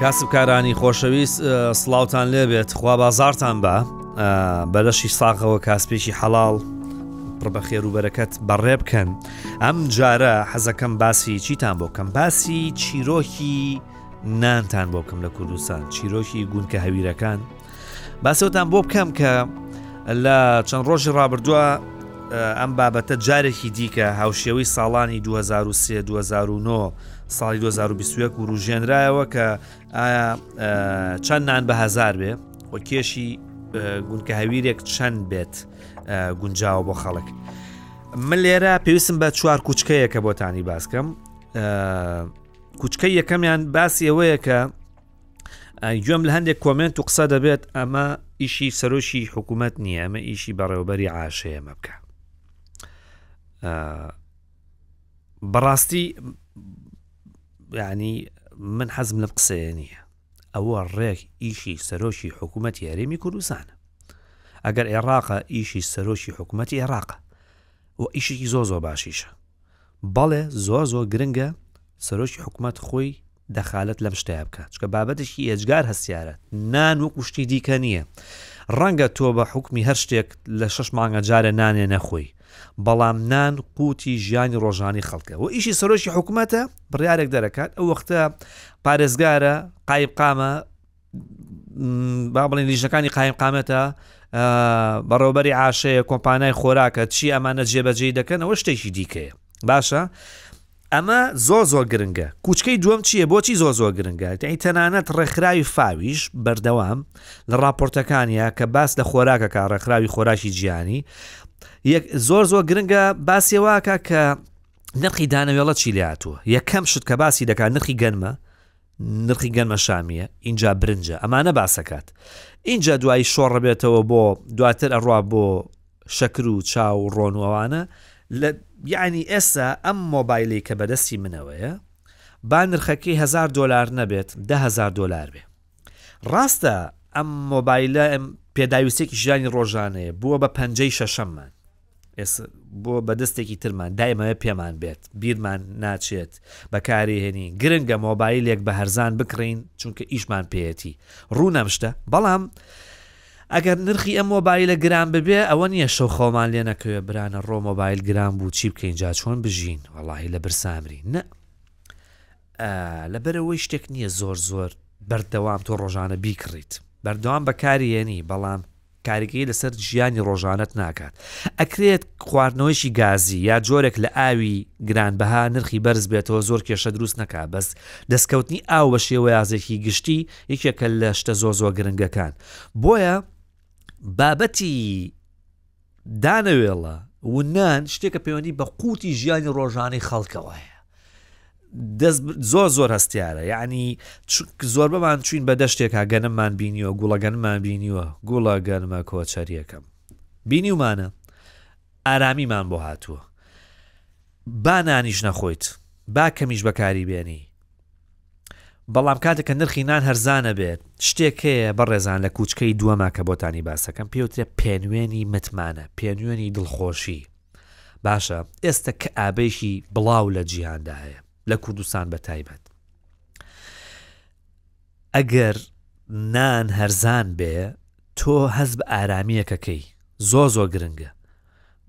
کاسبکارانی خۆشەویست سڵاوتان لێبێت خوا بازارتان بە بەلەشی ساغەوە کاسپێکی حەڵاڵ پڕ بە خێر و بەرەکەت بەڕێ بکەن ئەم جارە حەزەکەم باسی چیتان بۆ کەم باسی چیرۆکی نانتان بۆ بکەم لە کوردستان چیرۆکی گونکە هەویرەکان باسەوەتان بۆ بکەم کە لە چەند ڕۆژی ڕابردووە ئەم بابەتە جارێکی دیکە هاوشێوەی ساڵانی 2023 2009 ساڵی 2021 وروژێنرایەوە کە ئایا چەند نان بە هزار بێ و کێشی گونکە هەویرێک چەند بێت گونجاوە بۆ خەڵک. من لێرە پێویستم بە چوار کوچکەیەکە بۆتانی باسکەم کوچکە یەکەمیان باسی ئەوەیە کە گوێم لە هەندێک کۆمنت و قسە دەبێت ئەمە ئیشی سەرۆکی حکوومەت نییە ئەمە ئیشی بەڕێوبەری عاشەیە مە بکە بەڕاستی ینی من حەزم لە قسەیە نییە ئەوە ڕێک ئیشی سەرۆکی حکوومەت یاریمی کوردستانە ئەگەر عێراقە ئیشی سەرۆکی حکوومەتی عێراقە و ئیشێکی زۆ زۆ باشیشە بەڵێ زۆر زۆر گرنگە سەرۆکی حکوومەت خۆی دەخالەت لەم شتەیا بکات چکە بابەتێکی ئێجگار هەستیارە نان وەکو شتی دیکە نییە ڕەنگە تۆ بە حکمی هەر شتێک لە شش مانگە جارە نانێ نەخۆی بەڵام نان قوتی ژیانی ڕۆژانی خەڵکە و ئیشی سەرۆکی حکوومەتە بڕارێک دەرەکات ئەو وەختە پارێزگارە قایب قامە با بڵین لیژەکانی قایم قامەتە بەڕێوبەری عاشەیە کۆمپانای خۆراکە چی ئەمانە جێبەجێ دەکەنەوە شتێکی دیکەیە باشە ئەمە زۆ زۆ گرنگە کوچکەی دووەم چییە بۆچی زۆ زۆ گرنگە دەی تەنانەت ڕێکخراوی فاویش بەردەوام لە راپۆرتەکانە کە باس لە خۆراکەکە ڕێکخراوی خۆراکی جیانی زۆر زۆر گرنگە باسیێواکە کە نرخی دانەوێڵە چی لاتوە یەکەم شت کە باسی دەکات نرخی گەنمە نرخی گەنمە شامیە ئینجا برنجە ئەمانە باسەکات ئینجا دوایی شۆڕەبێتەوە بۆ دواتر ئەڕوا بۆ شەکر و چاو و ڕۆن و ئەوانە لە یعنی ئێستا ئەم مۆبایلی کە بەدەستی منەوەیە با نرخەکەی هزار دلار نەبێت دههزار دلار بێ ڕاستە ئەم مۆبایلە پێداویستێکی ژیانی ڕۆژانەیە بووە بە پەنجەی شەشەممان ئێس بۆ بە دەستێکی ترمان دایمەوێ پێمان بێت بیرمان ناچێت بەکاری هێنی گرنگە مۆبایلێک بە هەرزان بکڕین چونکە ئیشمان پێەتی ڕوونەم شتە بەڵام ئەگەر نرخی ئەم مۆبایلە گران ببێ ئەوە نییە شەو خۆمان لێ نەکەوێ برانە ڕۆ مۆبایل گران بوو چی بکەین جا چۆن بژین وەڵی لە برسامری نە لەبەرئەوەی شتێک نییە زۆر زۆر بەردەوام تۆ ڕۆژانە بیکڕیت بەردەوام بەکاری هێنی بەڵام کاریگەی لەسەر ژیانی ڕۆژانت ناکات ئەکرێت خواردنەوەیشی گازی یا جۆرێک لە ئاوی گرانبەها نرخی بەرز بێتەوە زۆر کێشە دروست نەکا بەس دەستکەوتنی ئاو بە شێوەیازێکی گشتی یەکێکە لە شتە زۆ زۆ گرنگەکان بۆیە بابەتی دانەوێڵە و نان شتێکە پەیوەندی بە قوتی ژیانی ڕۆژانەی خەڵکەوە هەیە دەست زۆر زۆر هەستیارە یعنی زۆربەمان چوین بە دەشتێکا گەنممان بینیوە گوڵەگەنمان بینیوە گوڵە گەنمە کۆچەریەکەم بینیومانە ئارامیمان بۆ هاتووە با نانیش نەخۆیت با کەمیش بەکاری بێنی بەڵام کاتێک کە نرخی نان هەرزانە بێت شتێک هەیە بەڕێزان لە کوچکەی دووەما کە بۆتانی باسەکەم پێوترێ پێنوێنی متمانە پێنوێنی دڵخۆشی باشە ئێستا کە ئابێکی بڵاو لە جیهاندا هەیە لە کوردستان بە تایبەت ئەگەر نان هەرزان بێ تۆ هەست بە ئارامیەکە کەی زۆر زۆر گرنگە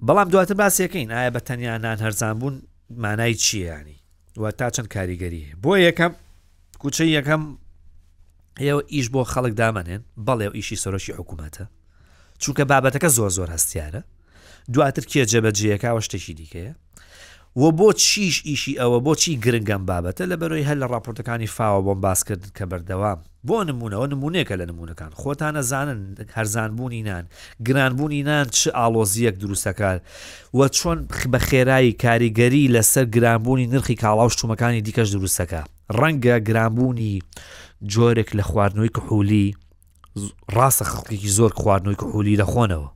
بەڵام دواتر باسیەکەین ئایا بە تەنیا نان هەرزان بوون مانای چیانی و تا چەند کاریگەری بۆ یەکەم کوچە یەکەم ئێوە ئیش بۆ خەڵک دامەنێن بەڵێ و ئیشی سەرۆکی حکوومەتە چونکە بابەتەکە زۆر زۆر هەستیارە دواتر کێ جێبەجێیەکە ئەوە شتێکی دیکەیە و بۆ چیش ئیشی ئەوە بۆچی گرنگەم بابەتە لە بەرۆی هەر لە ڕاپۆرتەکانی فاوە بۆم باس کرد کە بەردەوام بۆ نمونەوە نمونونێکە لە نمونونەکان خۆتانە زانن هەرزانبوونی نان گرانبوونی نان چ ئاڵۆزیەک دروستەکار و چۆن بە خێرایی کاریگەری لەسەر گرانبوونی نرخی کاڵاو شتومەکانی دیکەش دروستەکە ڕەنگە گرانبوونی جۆرێک لە خواردنەوەی کحولی ڕاستە خەڵکێکی زۆر خواردنەوەی کحولی دەخۆنەوە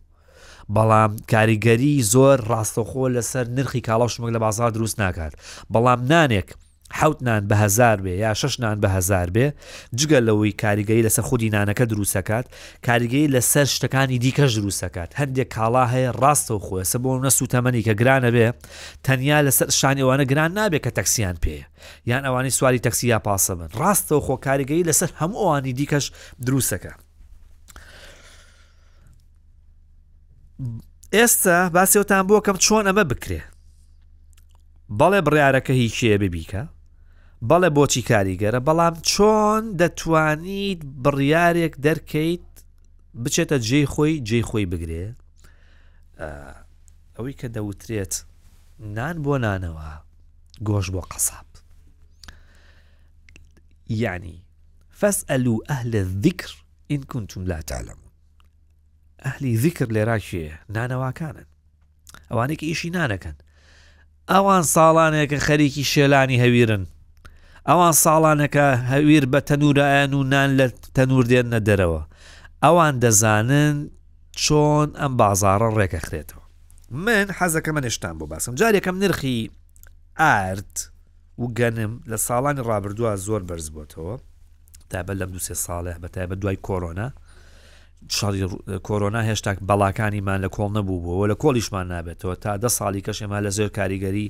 بەڵام کاریگەری زۆر ڕاستەخۆ لەسەر نرخی کاڵا و شمەک لە بازار دروست ناکات بەڵام نانێک حوت نان بە هزار بێ یا شش نان بە هزار بێ جگە لەوەی کاریگەری لەسەر خودی نانەکە دروستەکات کاریگەری لەسەر شتەکانی دیکەش دروستەکات هەندێک کاڵا هەیە ڕاستە و خۆێسە بۆ نە سووتەمەنی کە گرانە بێ تەنیا لەسەر شانی ئەوانە گران نابێت کە تەکسیان پێ یان ئەوانی سواری تەکسی یا پاسە بن ڕاستەوە خۆ کاریگەری لەسەر هەموو ئەوانی دیکەش دروستەکە ئێستا باسێوتان بۆکەم چۆن ئەمە بکرێ بەڵێ بڕارەکە هی کێ ببیکە بەڵێ بۆچی کاریگەرە بەڵام چۆن دەتوانیت بڕیارێک دەرکەیت بچێتە جێ خۆی جێ خۆی بگرێ ئەوەی کە دەوترێت نان بۆ نانەوە گۆش بۆ قەساب یعنی فەس ئەلو ئەهلە ذیکر ان کنتم لا تعلمون ئەهلی ذیکر لێرا کێیە نانەواکانن ئەوانەی کە ئیشی نانەکەن ئەوان ساڵانێکە خەریکی شێلانی هەویرن ئەوان ساڵانەکە هەویر بە تەنورایەن و نان لە تەنور دێنە دەرەوە ئەوان دەزانن چۆن ئەم بازارە ڕێکەخرێتەوە من حەزەکە منشتان بۆ باسم جارێکم نرخی ئارد و گەنم لە ساڵانی ڕابردووە زۆر بەرز بۆتەوە تابە لەم دو سێ ساڵێ بە تایبە دوای کۆرۆنا شەڕی کۆرۆنا هێشتاک بەڵاکانیمان لە کۆڵ نەبووەوە لە کۆڵیشمان نابێتەوە تا دە ساڵی کەش ئێمە لە زێر کاریگەری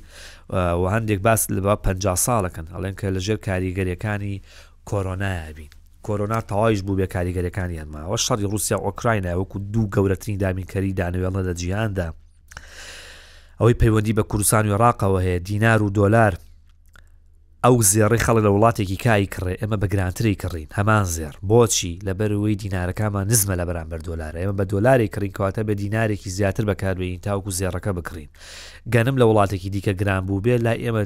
و هەندێک باس لە بە پ ساڵەکەن ئەڵێن کە لە ژێر کاریگەریەکانی کۆرۆنابین کۆرۆنا تەواویش بوو بێ کاریگەریەکانیان ماوە شەڕی رووسیا ئۆکراینای وەکو دوو گەورەترین دامینکەری دانوێڵە لە جیهاندا ئەوەی پەیوەندی بە کوردستان و عێراقەوە هەیە دینار و دۆلار ئەو زێڕی خەڵک لە وڵاتێکی کای کڕێ ئێمە بە گرانتری کڕین هەمان زێر بۆچی لە بەروەی دینارەکانمان نزمە لە بەرامبەر دۆلار ئێمە بە دۆلاری کڕین کەواتە بە دینارێکی زیاتر بەکاربیین تاوکو زێڕەکە بکڕین گەنم لە وڵاتێکی دیکە گران بوو بێ لای ئێمە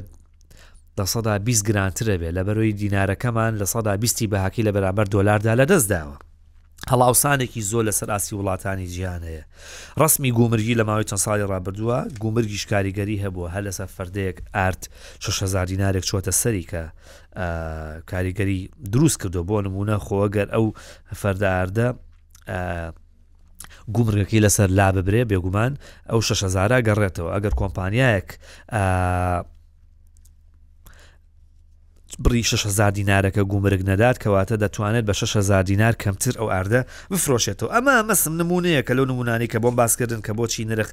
لە سەدا 20 گرانترە بێ لە بەرۆی دینارەکەمان لە سەدا 20 بەهاکی لە بەرامبەر دۆلاردا لە دەستداوە هەڵاوسانێکی زۆر لەسەر ئاستی وڵاتانی جیهان هەیە. ڕەسمی گومرگی لە ماوەی چەند ساڵی ڕابردووە، گومرگیش کاریگەری هەبووە هەر لەسەر فەردەیەک ئارد شەش هەزار دینارێک چووەتە سەری کە کاریگەری دروست کردووە، بۆ نموونە خۆ گەر ئەو فەردە ئاردە گومرگەکەی لەسەر لا ببرێ بێگومان ئەو شەش هەزارە گەڕێتەوە ئەگەر کۆمپانیایەک بڕی 6هزار دینارەکە گومرگ نەدات کەواتە دەتوانێت بە 6هزار دینار کەمتر ئەو ئاردە بفرۆشێتەوە ئەمە مەسم نمونەیە کە لەو نمونانی کە بۆم باسکردن کە بۆچی نرخ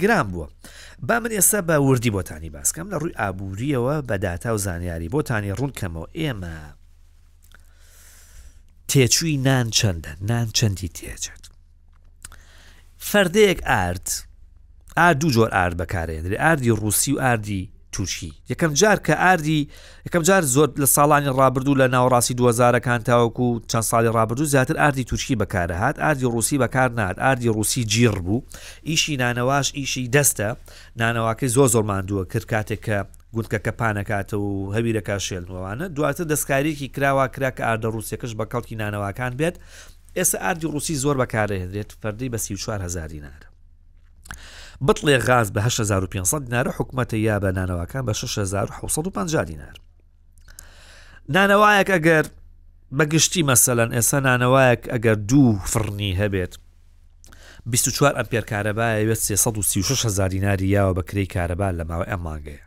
گران بووە با من ئێستا بە وردی بۆتانی باسکەم لە ڕووی ئابووریەوە بە داتا و زانیاری بۆتانی ڕوونکەمەوە ئێمە تێچووی نان چەندە نان چەندی تێچێت فەردەیەک ئارد ئار دوو جۆر ئارد بەکارێنرێ ئاردی ڕوسی و ئاردی تووشی یەکەم جار کە ئاردی یەکەم جار زۆر لە ساڵانی ڕابردوو لە ناوەڕاستی دوزارەکان تاوەکو چەند ساڵی ڕابردوو زیاتر ئاردی تووشکی بەکارهات ئاردی ڕوسی بەکار نات ئاردی ڕوسی جیڕ بوو ئیشی نانەواش ئیشی دەستە نانەواکەی زۆر زۆر ماندووە کرد کاتێک کە گوندکەکە پانەکاتە و هەویرەکە شێلنوەوانە دواتر دەستکاریکی کراوە کرا کە ئاردە ڕوسەکەش بە کەڵکی نانەواکان بێت ئێستا ئاردی ڕووسی زۆر بەکاردەهێنرێت، فەردەی بە سی و چوار هەزار دینارە. بتڵێ غاز بە هەشت هەزار و پێنج سەد دینارە، حکومەتە یا بە نانەواکان بە شەش هەزار و حەوت سەد و پەنجا دینار. نانەوایەک ئەگەر بە گشتی مەسەلەن ئێستا نانەوایەک ئەگەر دوو فڕنی هەبێت، 24 ئەمپێر کارەبایەوێت 336 هەزار دیناری یاوە بە کرێی کارەبا لە ماوەی ئەم مانگەیە.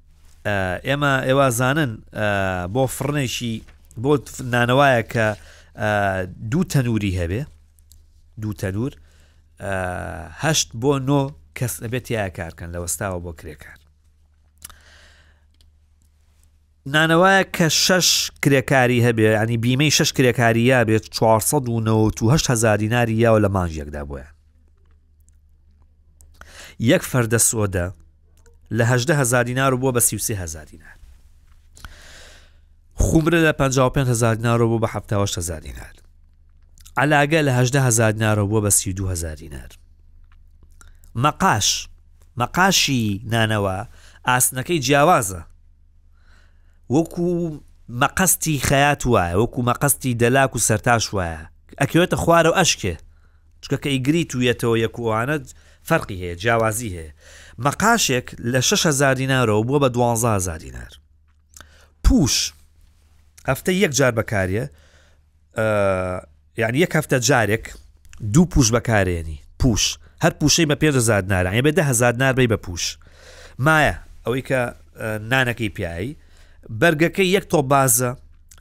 ئێمە ئێوازانن بۆ فڕنێکی بۆ نانەوایە کە دوو تەنووری هەبێ دوو تەنوور هەشت بۆ نۆ کەس ئەبێت تیا کارکەن لە وەستاوە بۆ کرێکار نانەوەیە کە شەش کرێکاری هەبێ ینی بیمەی شەش کرێکاریە بێت 1970 هزاری ناری یاوە لە مانجێکدا بۆیان یەک فەردە سۆدە لە هەدە هزار دینار و بووە بە سی هزار دینار خومرە لە 55 هزار دینار و بوو بە 7 هزار دینار علاگە لە هەدە هزار دینار و بووە بە سی هزار دینار مەقاش مەقاشی نانەوە ئاسنەکەی جیاوازە وەکو مەقەستی خەیات وایە وەکو مەقەستی دەلاک و سەرتاش وایە ئەکەوێتە خوارەوە ئەشکێ چونکە کە ئیگریت و یەتەوە یەک و ئەوانە فەرقی هەیە جیاوازی هەیە مەقاشێک لە شەش هەزار دینارەوە بووە بە دوانزە هەزار دینار پووش هەفتەی یەک جار بەکاریە یعنی یەک هەفتە جارێک دوو پوش بەکارێنی پوش هەر پوشەی بە پێ هزار ناران یە بێ ده هزار ناربەی بە پوش مایە ئەوەی کە نانەکەی پیایی بەرگەکەی یەک تۆ بازە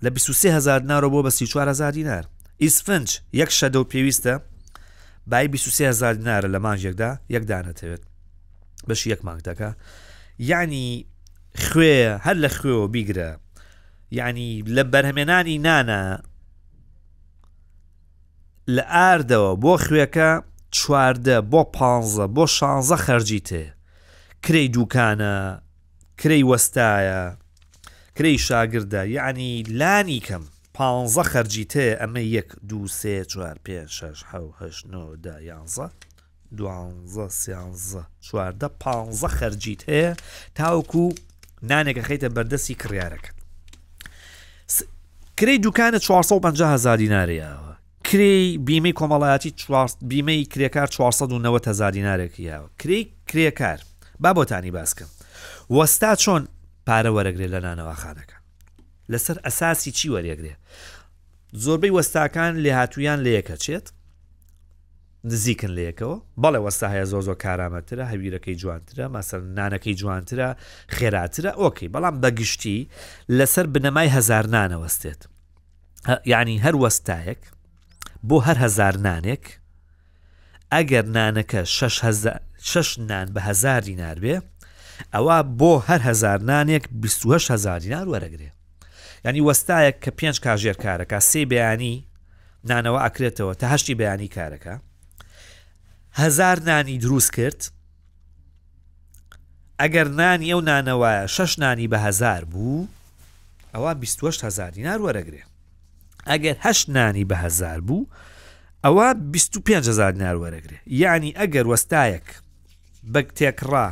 لە 23 هزار دینارۆ بۆ بە 34 هزار دینار ئیسفنج یەک شەدە و پێویستە بای 23 هزار دینارە لە مانژێکدا یەک دانەتەوێت بەشی یەک مانگدەکە یعنی خوێ هەر لە خوێەوە بیگرە یعنی لە بەرهەمێنانی نانە لە ئاردەوە بۆ خوێەکە چواردە بۆ پانزە بۆ شانزە خەرجی تێ کرێی دووکانە کرێی وەستایە کرێی شاگردە یەعنی لانی کەم پانزە خەرجی تەیە ئەمە یەک دو سێ چوار پێ شش حە هەش نۆ دە یانزە دوانزە سیانزە چواردە پانزە خەرجیت هەیە تاوەکو نانێکە خەیتە بەردەستی کڕیارەکەت کرێی دوکانە 450 هزاری نارەیەوە کرێی بیمەی کۆمەڵایەتی چوار بیمەی کرێکار چوار سەد و نەوەد هەزار دینارێکی هەیە کرێی کرێکار با بۆتانی باس کەم وەستا چۆن پارە وەرەگرێت لە نانەواخانەکان لەسەر ئەساسی چی وەرێگرێ زۆربەی وەستاکان لێهاتوویان لە یەکەچێت نزیکن لە یەکەوە بەڵێ وەستا هەیە زۆ زۆ کارامەترە هەویرەکەی جوانترە ماسەر نانەکەی جوانترە خێراترە ئۆکەی بەڵام بەگشتی لەسەر بنەمای هزار نانەوەستێت یعنی هەر وەستایەک بۆ هەر هزار نانێک ئەگەر نانەکە شش نان بە هزار دینار بێ ئەوە بۆ هەر هزار نانێک 28 هزار دینار وەرەگرێ ینی وەستایەک کە پێنج کاژێر کارەکە سێ بەیانی نانەوە ئەکرێتەوە تا هەشتی بەیانی کارەکە هزار نانی دروست کرد ئەگەر نانی ئەو نانەوایە شەش نانی بە هەزار بوو ئەوە بیستوەشت هزار دینار وەرەگرێ ئەگەر هەشت نانی بە هەزار بوو ئەوە 25هزار دینار وەرەگرێ یعنی ئەگەر وەستایەک بەگ تێکڕا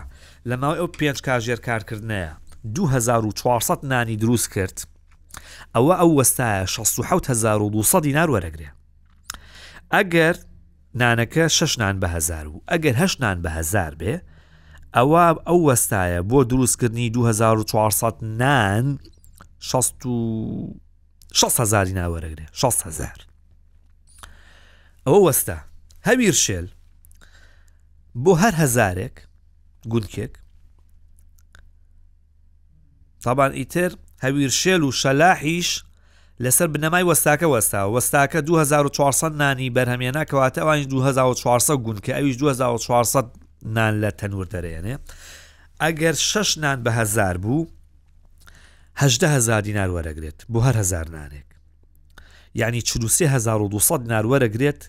لە ماوەی ئەو پێنج کاژێر کارکردنەیە 2400 نانی دروست کرد ئەوە ئەو وەستایە 1970 دینار وەرەگرێ ئەگەر نانەکە شەش نان بە هەزار و ئەگەر هەشت نان بە هەزار بێ ئەوە ئەو وەستایە بۆ دروستکردنی 2400 نان 6 هزاری ناوەرەگرێ 6 هزار ئەوە وەستە هەویر شێل بۆ هەر هەزارێک گونکێک تابان ئیتر هەویرشێل و شەلاحیش لەسەر بنەمای وەستاکە وەستا وەستاکە 2400 نانی بەرهەمێنا کەواتە ئەوانیش 2400 گون کە ئەویش 2400 نان لە تەنور دەرێنێ ئەگەر شش نان بە هزار بوو هزار دینار وەرەگرێت بۆ هەر هزار نانێک یعنی 1920 نار وەرەگرێت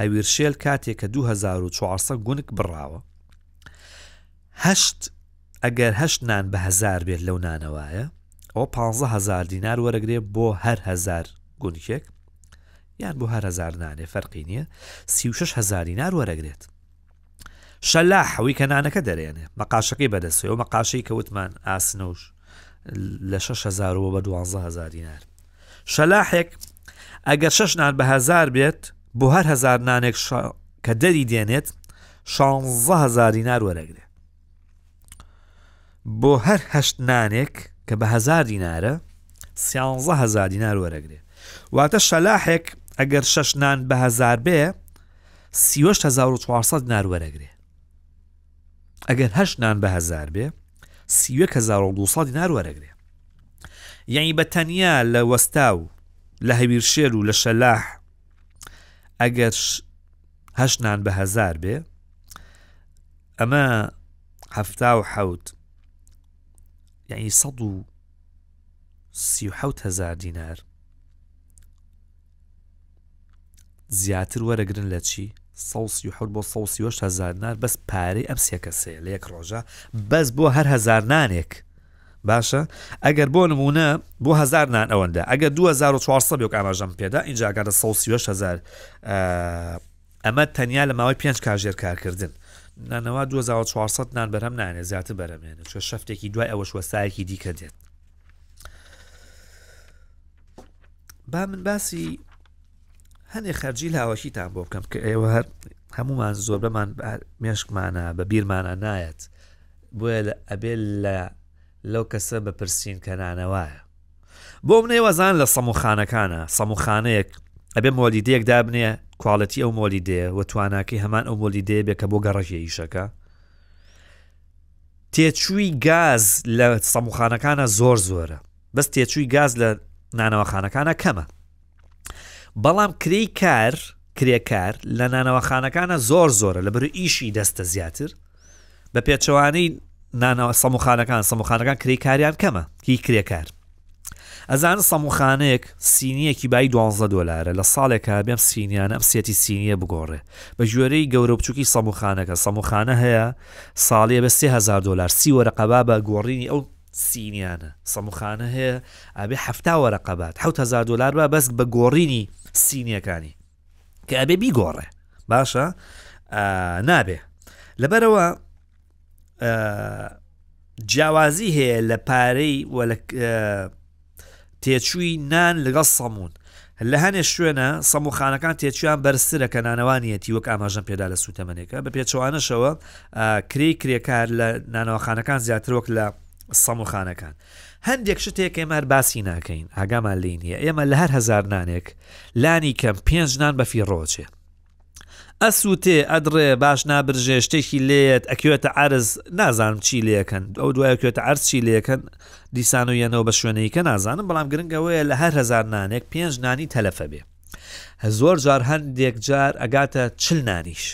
هەویرشێل کاتێک کە 2400 گونک بڕاوە هەشت ئەگەر هەشت نان بە هەزار بێت لەو نانەوایە ئەوە پانزە هەزار دینار وەرەگرێ بۆ هەر هەزار گونکێک یان بۆ هەر هەزار نانێ فەرقی نییە سی و شش هەزار دینار وەرەگرێت شەلا حەوی کە نانەکە دەرێنێ مەقاشەکەی بەدەسەوە مەقاشەی کەوتمان ئاسنەوش لە شەش هەزارەوە بە دوازدە هەزار دینار شەلاحێک ئەگەر شەش نان بە هەزار بێت بۆ هەر هەزار نانێک کە دەری دێنێت شانزە هەزار دینار وەرەگرێت بۆ هەر هەشت نانێک کە بە هزار دینارە سیانزە هزار دینار وەرەگرێ واتە شەلاحێک ئەگەر شەش نان بە هزار بێ 1940 نار وەرەگرێ ئەگەر هەشت نان بە هەزار بێ سی یەک هەزار و دوو سەد دینار وەرەگرێ یعنی بە تەنیا لە وەستا و لە هەویرشێر و لە شەلاح ئەگەر هەشت نان بە هەزار بێ ئەمە هەفتا و حەوت یعنی سەد و سی و حەوت هەزار دینار زیاتر وەرەگرن لە چی سەوسی حەوت بۆ سەوسی وەش هەزارنار بەس پارەی ئەم سێکەسەیە لە یەک ڕۆژە بەس بۆ هەر هەزارنانێک باشە ئەگەر بۆ نمونە بۆ هزار نان ئەوەندە ئەگەر 2400 بێک ئاماژەم پێدا ئینجاگەرە 1970 ئەمە تەنیا لە ماوەی پێنج کاژێر کارکردن نانەوە 2400 نان بەرەم نانێ زیاتر بەرەمێنێت چۆ شەفتێکی دوای ئەوەش وەستایەکی دیکە دێت با من باسی هەندێک خەرجی لاوەشیتان بۆ بکەم کە ئێوە هەر هەمومان زۆر بەمان مێشکمانە بە بیرمانە نایەت بۆیە لە ئەبێ لە لەو کەسە بەپرسین کەنانەوەە بۆ منێ وەزان لە سەموخانەکانە سەموخانەیەک ئەبێ مۆلیدەیەک دابنێ کوالەتی ئەو مۆلیدێ و تواناکەی هەمان ئەو مۆلیدەیە بێ کە بۆ گەڕەکیە ئیشەکە تێچووی گاز لە سەموخانەکانە زۆر زۆرە بەس تێچووی گاز لە نانەوەخانەکانە کەمە بەڵام کرێی کار کرێکار لە نانەوەخانەکانە زۆر زۆرە لە بەرو ئیشی دەستە زیاتر بە پێچەوانەی نانەوە سەموخانەکان سەموخانەکان کرێی کاریان کەمە هی کرێکار ئەزان سەموخانەیەک سینیەکی بای دوانزە دلارە لە ساڵێکە بێم سینیانە ئەم سێتی سینیە بگۆڕێ بە ژێرەی گەورە بچووکی سەموخانەکە سەموخانە هەیە ساڵیە بە سهزار دلار سی وەرە قەبا بە گۆڕینی ئەو سینیانە سەموخانە هەیە ئەبێ حەفتا وەرەقە بات حەوت هەزار دۆلار با بەس بە گۆڕینی سینیەکانی کە ئەبێ بیگۆڕێ باشە نابێ لەبەرەوە جیاوازی هەیە لە پارەی وە لە تێچووی نان لەگەڵ سەموون، لە هەنێ شوێنە سەمووخانەکان تێچوویان بەرزترە کە نانەوا نییەتی وەک ئاماژەم پێدا لە سووتەمەنێکە، بە پێچەوانەشەوە کرێی کرێکار لە نانەواخانەکان زیاتر وەک لە سەمووخانەکان. هەندێک شت هەیە کە ئێمە هەر باسی ناکەین، ئاگامان لێی نییە، ئێمە لە هەر هەزار نانێک لانی کەم پێنج نان بەفیڕۆچێ، ئەسووتێ، ئەدڕێ، باش نابرژێ، شتێکی لێیەت، ئەکوێتە عەرز، نازانم چی لێکەن، ئەو دوایە کوێتە عەرز چی لێکەن، دیسان و یەنەوە بە شوێنەیکە نازانم، بەڵام گرنگ ئەوەیە لە هەر هەزار نانێک پێنج نانی تەلەف ئەبێ. زۆر جار هەندێک جار ئەگاتە چل نانیش.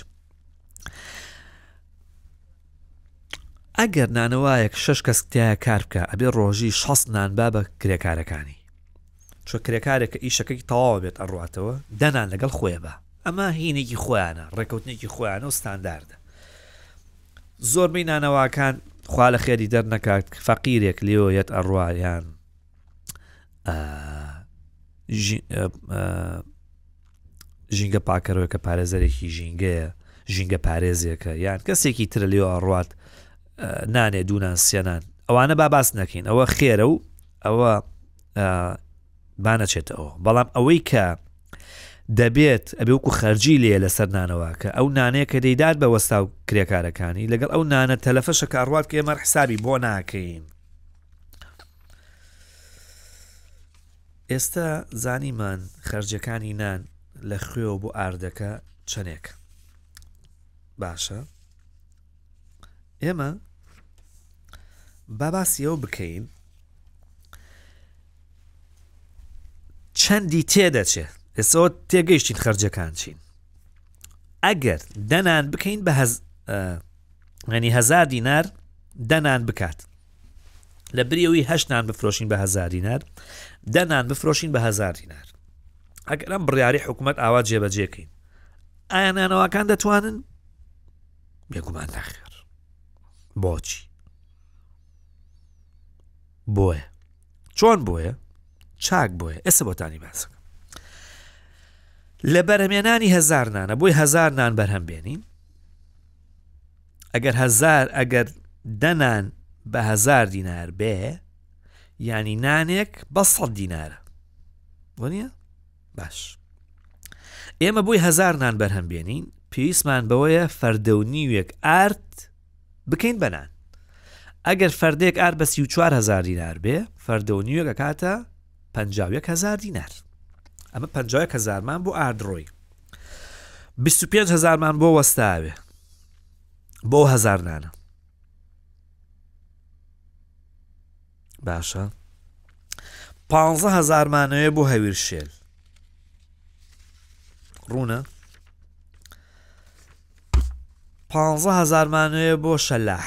ئەگەر نانەوایەک شش کەس تیا کار بکە ئەبێ ڕۆژی شەست نان با بە کرێکارەکانی چون کرێکارێک کە ئیشەکەی تەواوە بێت ئەڕواتەوە دانان لەگەڵ خۆیە با ئەمە هینێکی خۆیانە ڕێکەوتنێکی خۆیانە و ستانداردە زۆربەی نانەواکان خوا لە خێری دەر نەکات فەقیرێک لێۆ یەت ئەڕوایان ژینگە پاکەرەوە کە پارێزەرێکی ژینگەیە ژینگە پارێزێکە یان کەسێکی ترە لێ ئەڕات نانێ دوونان سێنان ئەوانە با باس نەکەین ئەوە خێرە و ئەوە بانەچێتەوە بەڵام ئەوەی کە دەبێت ئەبێ وکو خەرجی لێ لەسەر نانەوە کە ئەو نانەیە کە دەیدات بە وەستا و کرێکارەکانی لەگەڵ ئەو نانە تەلەفەشە کاڕوات کە ئێمە حسابی بۆ ناکەین ئێستا زانیمان خەرجەکانی نان لە خوێوە بۆ ئاردەکە چەنێکە باشە ئێمە باباسی ئەو بکەین چەندی تێدەچێ ئێسەوە تێگەیشتین خرجەکان چین ئەگەر دەنان بکەین بە هەز ینی هزار دینار دەنان بکات لە بری ئەوی هەشت نان بفرۆشین بە هزار دینار دە نان بفرۆشین بە هزار دینار ئەگەر ئەم بڕیاری حکوومەت ئاوا جێبەجێکەین ئایا نانەواکان دەتوانن بێگومان ناخێر بۆچی بۆیە چۆن بۆیە چاک بۆیە ئێستا بۆتانی باسەکە لە بەرهمێنانی هزار نانە بۆی هزار نان بەرهەم بێنین ئەگەر هزار ئەگەر دەنان بە هزار دینار بێ ینی نانێک بە سە دینارە وە باش ئێمە بۆی هزار نان بەرهەم بێنین پێویستمان بەوەیە فەردە و نیوێک ئارد بکەین بەنان ئەگەر فەردێک ئار بە 4هزار دینار بێ فەردە و نیوێک ئەکاتە پەنجا و یەک هەزار دینار ئەمە پەنجا و یەک هەزارمان بۆ ئاردڕۆی بیست و پێنج هەزارمان بۆ وەستاوێ بۆ هەزار نانە باشە پ هزارمانەوەێ بۆ هەویر شێل ڕوونە پ هزارمانەوەێ بۆ شەلاح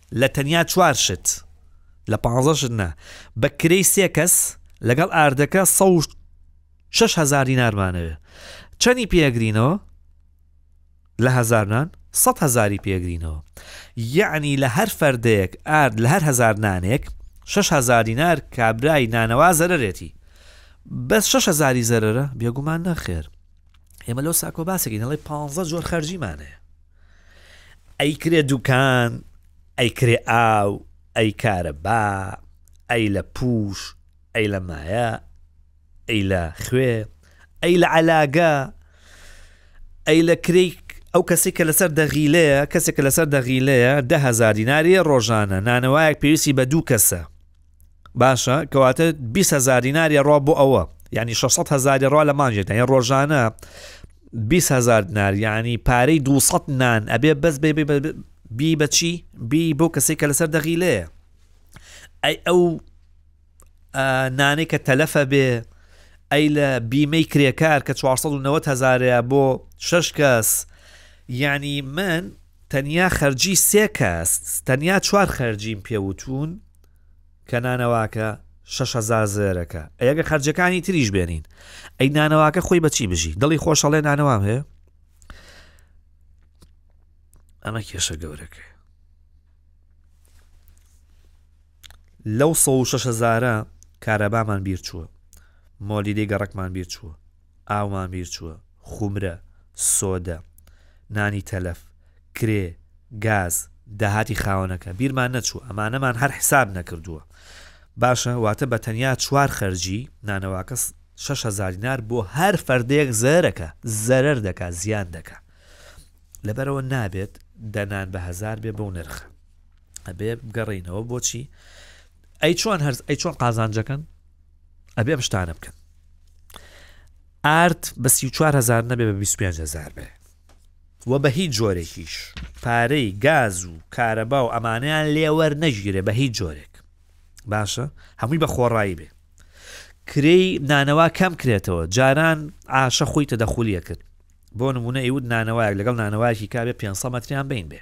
لە تەنیا چوار شت، لە پانزە شت نا، بە کرێی سێ کەس لەگەڵ ئاردەکە سەد و شەش هەزار دینارمانەوێ. چەنی پێ ئەگرینەوە؟ لە هەزار نان سەد هەزاری پێ ئەگرینەوە. یەعنی لە هەر فەردەیەک ئارد لە هەر هەزار نانێک شەش هەزار دینار کابرای نانەوا زەرەرێتی. بەس شەش هەزاری زەرەرە؟ بێگومان نەخێر. ئێمە لەو ساکۆ باسێکی دەڵێ پانزە جۆر خەرجیمان هەیە. ئەیکرێ دوکان ئەیکرێ ئاو ئەی کارە با ئەی لە پوش ئەی لە مایە ئەی لە خوێ ئەی لە علاگە ئەی لە کرێک ئەو کەسی کە لەسەر دەغیلەیە کەسێک کە لەسەر دەغیلەیە دههزار دیناریە ڕۆژانە نانەوەیەک پێویستی بە دوو کەسە باشە کەواتە 20 هزار دیناریە ڕوا بۆ ئەوە ینی 600 هزاری ڕوا لە مانجێتە یە ڕۆژانە 20 هزار دینار ینی پارەی 200 نان ئەبێ بەس بێ بی بەچی بی بۆ کەسێک کە لەسەر دەغی لێ ئەی ئەو نانێک کە تەلەفە بێ ئەی لە بیمەی کرێکار کە 1990 هزارەیە بۆ شش کەس یعنی من تەنیا خەرجی سێ کەس تەنیا چوار خەرجیم پێوتون کە نانەواکە شەش هەزار زێرەکە ئەی ئەگەر خەرجەکانی تریش بێنین ئەی نانەواکە خۆی بەچی بژی دڵی خۆشەڵێ نانەوام هەیە ئەمە کێشە گەورەکە لەو 1600 کارەبامان بیر چووە مۆلیدەی گەڕکمان بیر چووە ئاومان بیر چووە، خومرە، سۆدە، نانی تەلەف، کرێ، گاز، داهاتی خاوەنەکە، بیرمان نەچووە، ئەمانەمان هەر حساب نەکردووە. باشە واتە بە تەنیا چوار خەرجی نانەواکە شەش هەزار دینار بۆ هەر فەردێک زەرەکە، زەرەر دەکا، زیان دەکا. لەبەرئەوە نابێت دە نان بە هەزار بێ بەو نرخە. ئەبێ بگەڕێینەوە بۆچی؟ ئەی چۆن هەرز ئەی چۆن قازانجەکەن؟ ئەبێ ئەم شتانە بکەن ئارد بە سی هزار نەبێ بە 25 هزار بێ و بە هیچ جۆرێکیش پارەی گاز و کارەبا و ئەمانیان لێوەر نەگیرێ بە هیچ جۆرێک باشە هەمووی بە خۆڕایی بێ کرێی نانەوا کەم کرێتەوە جاران ئاشە خۆی تەدەخلیە کرد بۆ نمونە ئیود نانەوەیەک لەگەڵ نانەوەیەکی کابێ 500 مەتریان بین بێ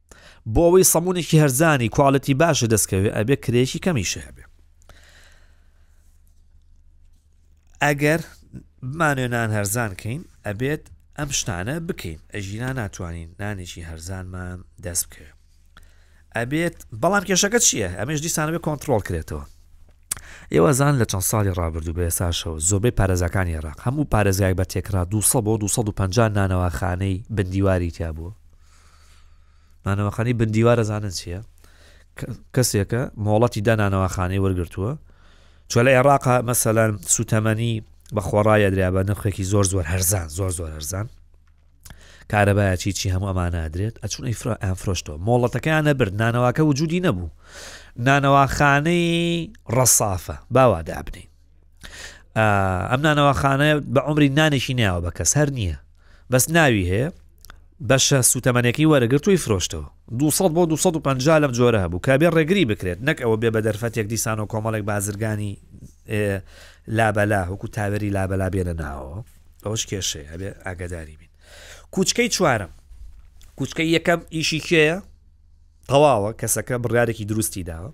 بۆ ئەوەی سەمونێکی هەرزانی کوالەتی باشە دەستکەوێ ئەبێ کرێکی کەمیشە هەبێ ئەگەر مانوێنان هەرزان کەین ئەبێت ئەم شتانە بکەین ئەژینا ناتوانین نانێکی هەرزانمان دەست بکەوێت ئەبێت بەڵام کێشەکە چییە ئەمەش دیسانەوە کۆنتترۆل کرێتەوە ئێوەزان لە چەند ساڵی ڕابردوو بە ئێساشەوە زۆربەی پارێزەکانی عێراق هەموو پارێزگای بە تێکرا 200 بۆ 250 نانەوەخانەی بندیواری تیا بووە نانەواخانەی بندیوار ئەزانن چییە؟ کەسێکە مۆڵەتی دا نانەواخانەی وەرگرتووە چۆ لە عێراقا مەسەلەن سوتەمەنی بە خۆڕایە دریا بە نرخێکی زۆر زۆر هەرزان زۆر زۆر هەرزان کارەبایە چی چی هەموو ئەمانادرێت ئەچون ئەیفرا ئەفرۆشتەوە مۆڵەتەکەیان نەبرد نانەواکە وجودی نەبوو نانەواخانەی ڕەسافە باوا دابنین ئەم نانەوەخانەیە بە عمری نانێکی نیاوە بە کەس هەر نییە بەس ناوی هەیە بەشە سوتەمەنێکی وەرەگرتووی فرۆشتەوە 200 بۆ 250 لەم جۆرە هەبوو کابێ ڕێگری بکرێت نەک ئەوە بێ بە دەرفەتێک دیسان و کۆمەڵێک بازرگانی لابەلا وەکو تاوەری لابەلا بێنە ناوە ئەوش کێشەیە ئەبێ ئاگداری بین کوچکەی چوارم کوچکەی یەکەم ئیشی کێە تەواوە کەسەکە بڕارێکی دروستی داوە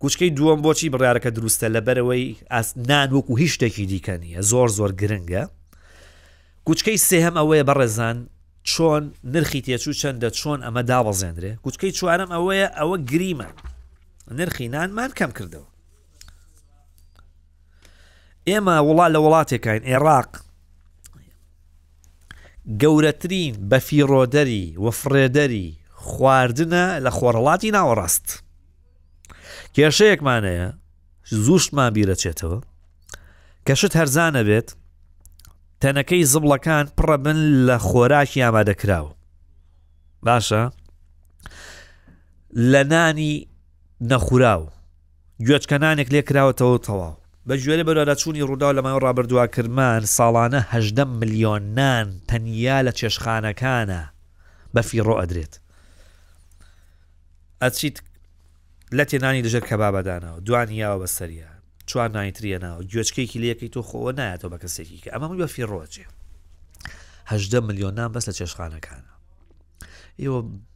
کوچکەی دووەم بۆچی بڕارەکە دروستە لەبەرەوەی ئاس نان وەکو هیچ شتێکی دیکە نیە زۆر زۆر گرنگە کوچکەی سێهەم ئەوەیە بەڕێزان چۆن نرخی تێچوو چەندە چۆن ئەمە دابەزێنرێ گوچکەی چوارم ئەوەیە ئەوە گریمە نرخی نانمان کەم کردەوە ئێمە وڵات لە وڵاتێکین عێراق گەورەترین بەفیڕۆدەری و فڕێدەری خواردنە لە خۆرهەڵاتی ناوەڕاست. کێشەیەکمان هەیە زوو شتمان بیرەچێتەوە کە شت هەرزانە بێت تەنەکەی زبڵەکان پڕە بن لە خۆراکی ئامادەکراوە باشە لە نانی نەخوراو گوێچکەنانێک لێ کراوەتەوە و تەواو. بە گوێرەی بەدواداچوونی ڕووداو لە ماوەی ڕابردووە کرمان ساڵانە هەژدە ملیۆن نان تەنیا لە چێشتخانەکانا بە فیڕۆ ئەدرێت. ئەچیت لەتێ نانی لەژێر کەبابە دانا و دوان یاوە بە سەریا چوار نانی تریە ناوە گوێچکێکی لە یەکەی تۆ خۆوە نایەتەوە بە کەسێکی کە ئەمەمووی بە فیڕۆچێ هەژدە ملیۆن نان بەس لە چێشخانەکانە ئێوە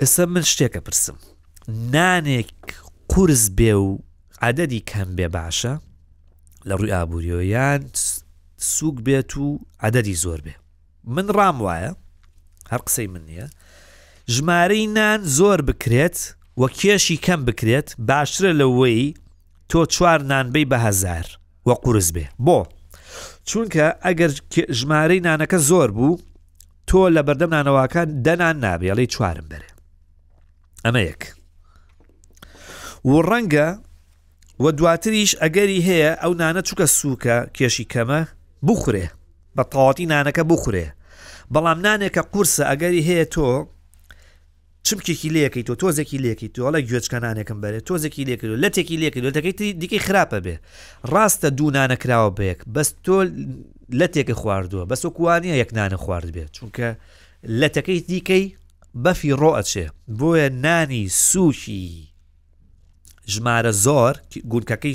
ئێستا من شتێک ئەپرسم نانێک قورس بێ و عەدەدی کەم بێ باشە لە ڕووی ئابووریەوە یان سووک بێت و عەدەدی زۆر بێ من ڕام وایە هەر قسەی من نییە ژمارەی نان زۆر بکرێت و کێشی کەم بکرێت باشترە لەوەی تۆ چوار نانبەی بە هزار و قورس بێ بۆ چونکە ئەگەر ژمارەی نانەکە زۆر بوو تۆ لە بەردەم نانەواکان دەنان نابێ ئەڵێی چوارم بەرێ ئەمە یەک و ڕەنگە و دواتریش ئەگەری هەیە ئەو نانە چووکە سووکە کێشی کەمە بخورێ بە تەواتی نانەکە بخورێ بەڵام نانێکە قورسە ئەگەری هەیە تۆ چمکێکی لێکەیتەوە تۆزێکی لێکەیتەوە ئەڵێ گوێچکە نانێکم بەرێ تۆزێکی لێکردو لەتێکی لێکردو لەتەکەی تری دیکەی خراپە بێ ڕاستە دوو نانە کراوە بەیەک بەس تۆ لەتێکە خواردووە بەس وەکوانە یەک نانە خوارد بێت چونکە لەتەکەی دیکەی بەفی ڕۆ ئەچێ بۆیە نانی سووکی ژمارە زۆر گونکەکەی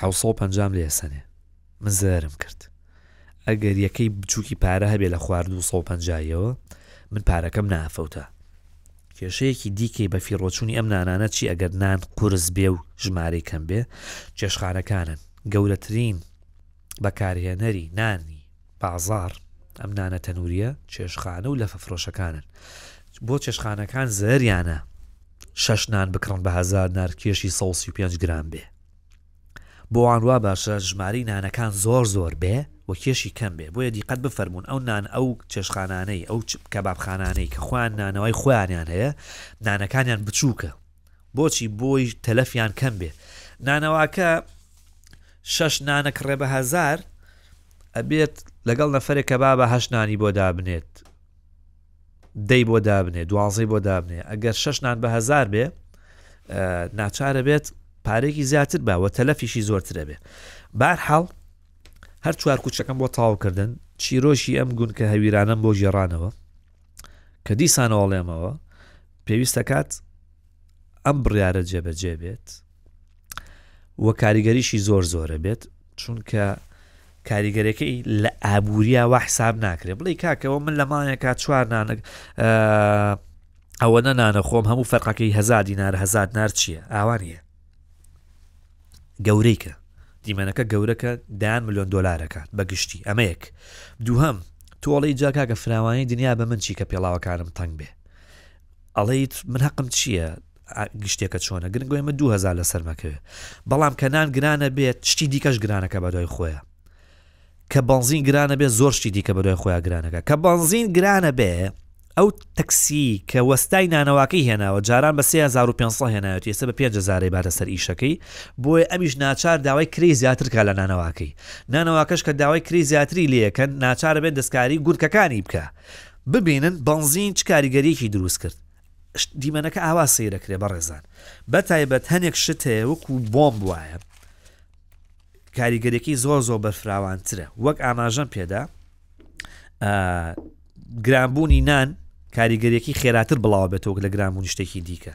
حەوت سەد و پەنجا م لێ سەنێ من زەرەرم کرد ئەگەر یەکەی بچووکی پارە هەبێ لە خوارد و سەد و پەنجا یەوە من پارەکەم نافەوتە کێشەیەکی دیکەی بە فیڕۆچوونی ئەم نانانە چی ئەگەر نان قورس بێ و ژمارەی کەم بێ چێشخانەکانن گەورەترین بەکارهێنەری نانی بازاڕ، ئەم نانە تەنوورییە چێشتخانە و لەفەفرۆشەکانن، بۆ چێشتخانەکان زەرەریانە شەش نان بکڕن بە هەزار نار کێشی سەد و سی و پێنج گرام بێ، بۆوان وا باشە ژمارەی نانەکان زۆر زۆر بێ و کێشی کەم بێ، بۆیە دیقەت بفەرموون ئەو نان ئەو چێشتخانانەی ئەو کەبابخانانەی کە خۆیان نانەوای خۆیانیان هەیە نانەکانیان بچووکە، بۆچی بۆی تەلەفیان کەم بێ نانەواکە شەش نانە کڕێ بە هەزار ئەبێت لەگەڵ نەفرێک کە بابە هەش نانی بۆ دابنێت دەی بۆ دابنێ دوانزەی بۆ دابنێ ئەگەر شەش نان بە هزار بێ ناچارە بێت پارێکی زیاتر باوە تەلەفیشی زۆرترە بێ بار حاڵ هەر چوار کوچەکەم بۆ تاوکردن چیرۆشی ئەم گونکە هەویرانم بۆ گێڕانەوە کە دیسانەوەڵێمەوە پێویستەکات ئەم بڕیارە جێبەجێ بێت و کاریگەریشی زۆر زۆرە بێت چونکە کاریگەرەکەی لە ئابووریا وا حساب ناکرێت بڵی کاکەەوە من لە ماەکە چوار نانک ئەوە نەنانە خۆم هەموو فەرقەکەی هزار دینار هزار نار چییە ئاوانە گەورەی کرا. دیمەنەکە گەورە کە دەیان ملیۆن دۆلار ئەکات بە گشتی ئەمە یەک دووهەم تۆ ئەڵێی جا کاکە فراوانی دنیا بە من چی کە پێڵاوەکانم تەنگ بێ ئەڵێیت من هەقم چییە گشتێکە چۆنە گرنگۆی من دوهزار لە سەرمەکەوێت بەڵام کە نان گرانە بێت شتی دیکەش گرانەکە بە دوای خۆیە کە بەنزین گرانە بێ زۆر شتی دیکە بەدوای خۆیان گرانەکە کە بەنزین گرانە بێ ئەو تەکسی کە وەستای نانەواکەی هێناوە جاران بە 3500 هێناوێت ئێستا بە 5 زارەی باتە سەر ئیشەکەی بۆیە ئەمیش ناچار داوای کری زیاتر کا لە نانەواکەی نانەواکەش کە داوای کری زیاتری لەکەن ناچارە بێت دەستکاری گورکەکانی بکە ببینن بەنزین چ کاریگەریەکی دروست کرد دیمەنەکە ئاوا سیرەکرێ بەڕێزان بە تایبەت هەنێک شت هەیە وەکو بۆم وایە کاریگەریەکەی زۆر زۆر بەرفراوانترە وەک ئاماژەم پێدا گرانبوونی نان کاریگەریەکی خێراتر بڵاوە بێتەوە لە گرانبوونی شتێکی دیکە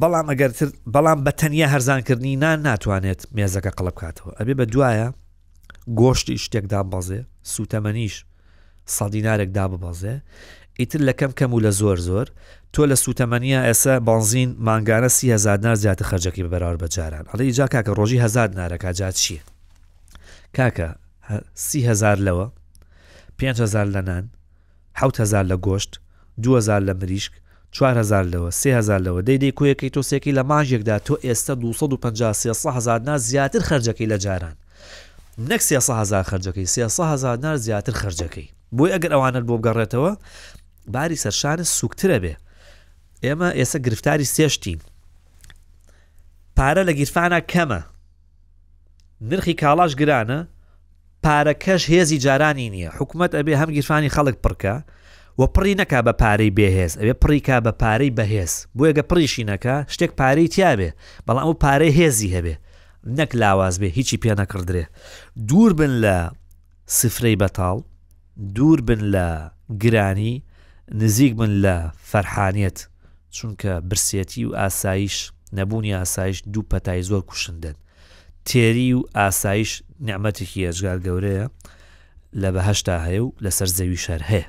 بەڵام ئەگەرتر بەڵام بە تەنیا هەرزانکردنی نان ناتوانێت مێزەکە قڵب بکاتەوە ئەبێ بە دوایە گۆشتی شتێکدا بەزێ سوتەمەنیش سەد دینارێک داببەزێ ئیتر لە کەم کەم و لە زۆر زۆر تۆ لە سوتەمەنیە ئێسە بەنزین مانگانە سی هەزار دینار زیاتر خەرجەکەی بە بەراورد بە جاران ئەڵێ ئیجا کاکە ڕۆژی هەزار دینارەکە جا چییە کاکە سی هەزار لەوە پێنج هەزار لە نان حەوت هەزار لە گۆشت دو هەزار لە مریشک چوار هەزار لەوە سێ هەزار لەوە دەی دەی کۆیەکەی تۆ سێکەی لە مانگێکدا تۆ ئێستە دوو سەد و پەنجا سێ سە هەزار دنار زیاتر خەرجەکەی لە جاران نەک سێ سە هەزار خەرجەکەی سێ سە هەزار دنار زیاتر خەرجەکەی بۆی ئەگەر ئەوانەت بۆ بگەڕێتەوە باری سەرشانت سوکترە بێ ئێمە ئێستا گرفتاری سێشتین پارە لە گیرفانە کەمە نرخی کاڵاش گرانە پارەکەش هێزی جارانی نییە حکومت ئەبێ هەم گیرفانی خەڵک پڕکە و پڕی نەکا بە پارەی بێهێز ئەوێ پڕیکا بە پارەی بەهێز بۆیەگە پڕیشی نەکە شتێک پارەی تیاابێ بەڵام ئەو پارەی هێزی هەبێ نەک لاواز بێ هیچی پێ نەکڕدرێ دوور بن لە سفرەی بەتاڵ دوور بن لە گرانی نزیک بن لە فەرحانیەت چونکە برسێتی و ئاسایش نەبوونی ئاسایش دوو پەتای زۆر کوشندەن تێری و ئاسایش نیعمەتێکی یەجگار گەورەیە لە بەهەشتا هەیە و لەسەر زەویش هەر هەیە.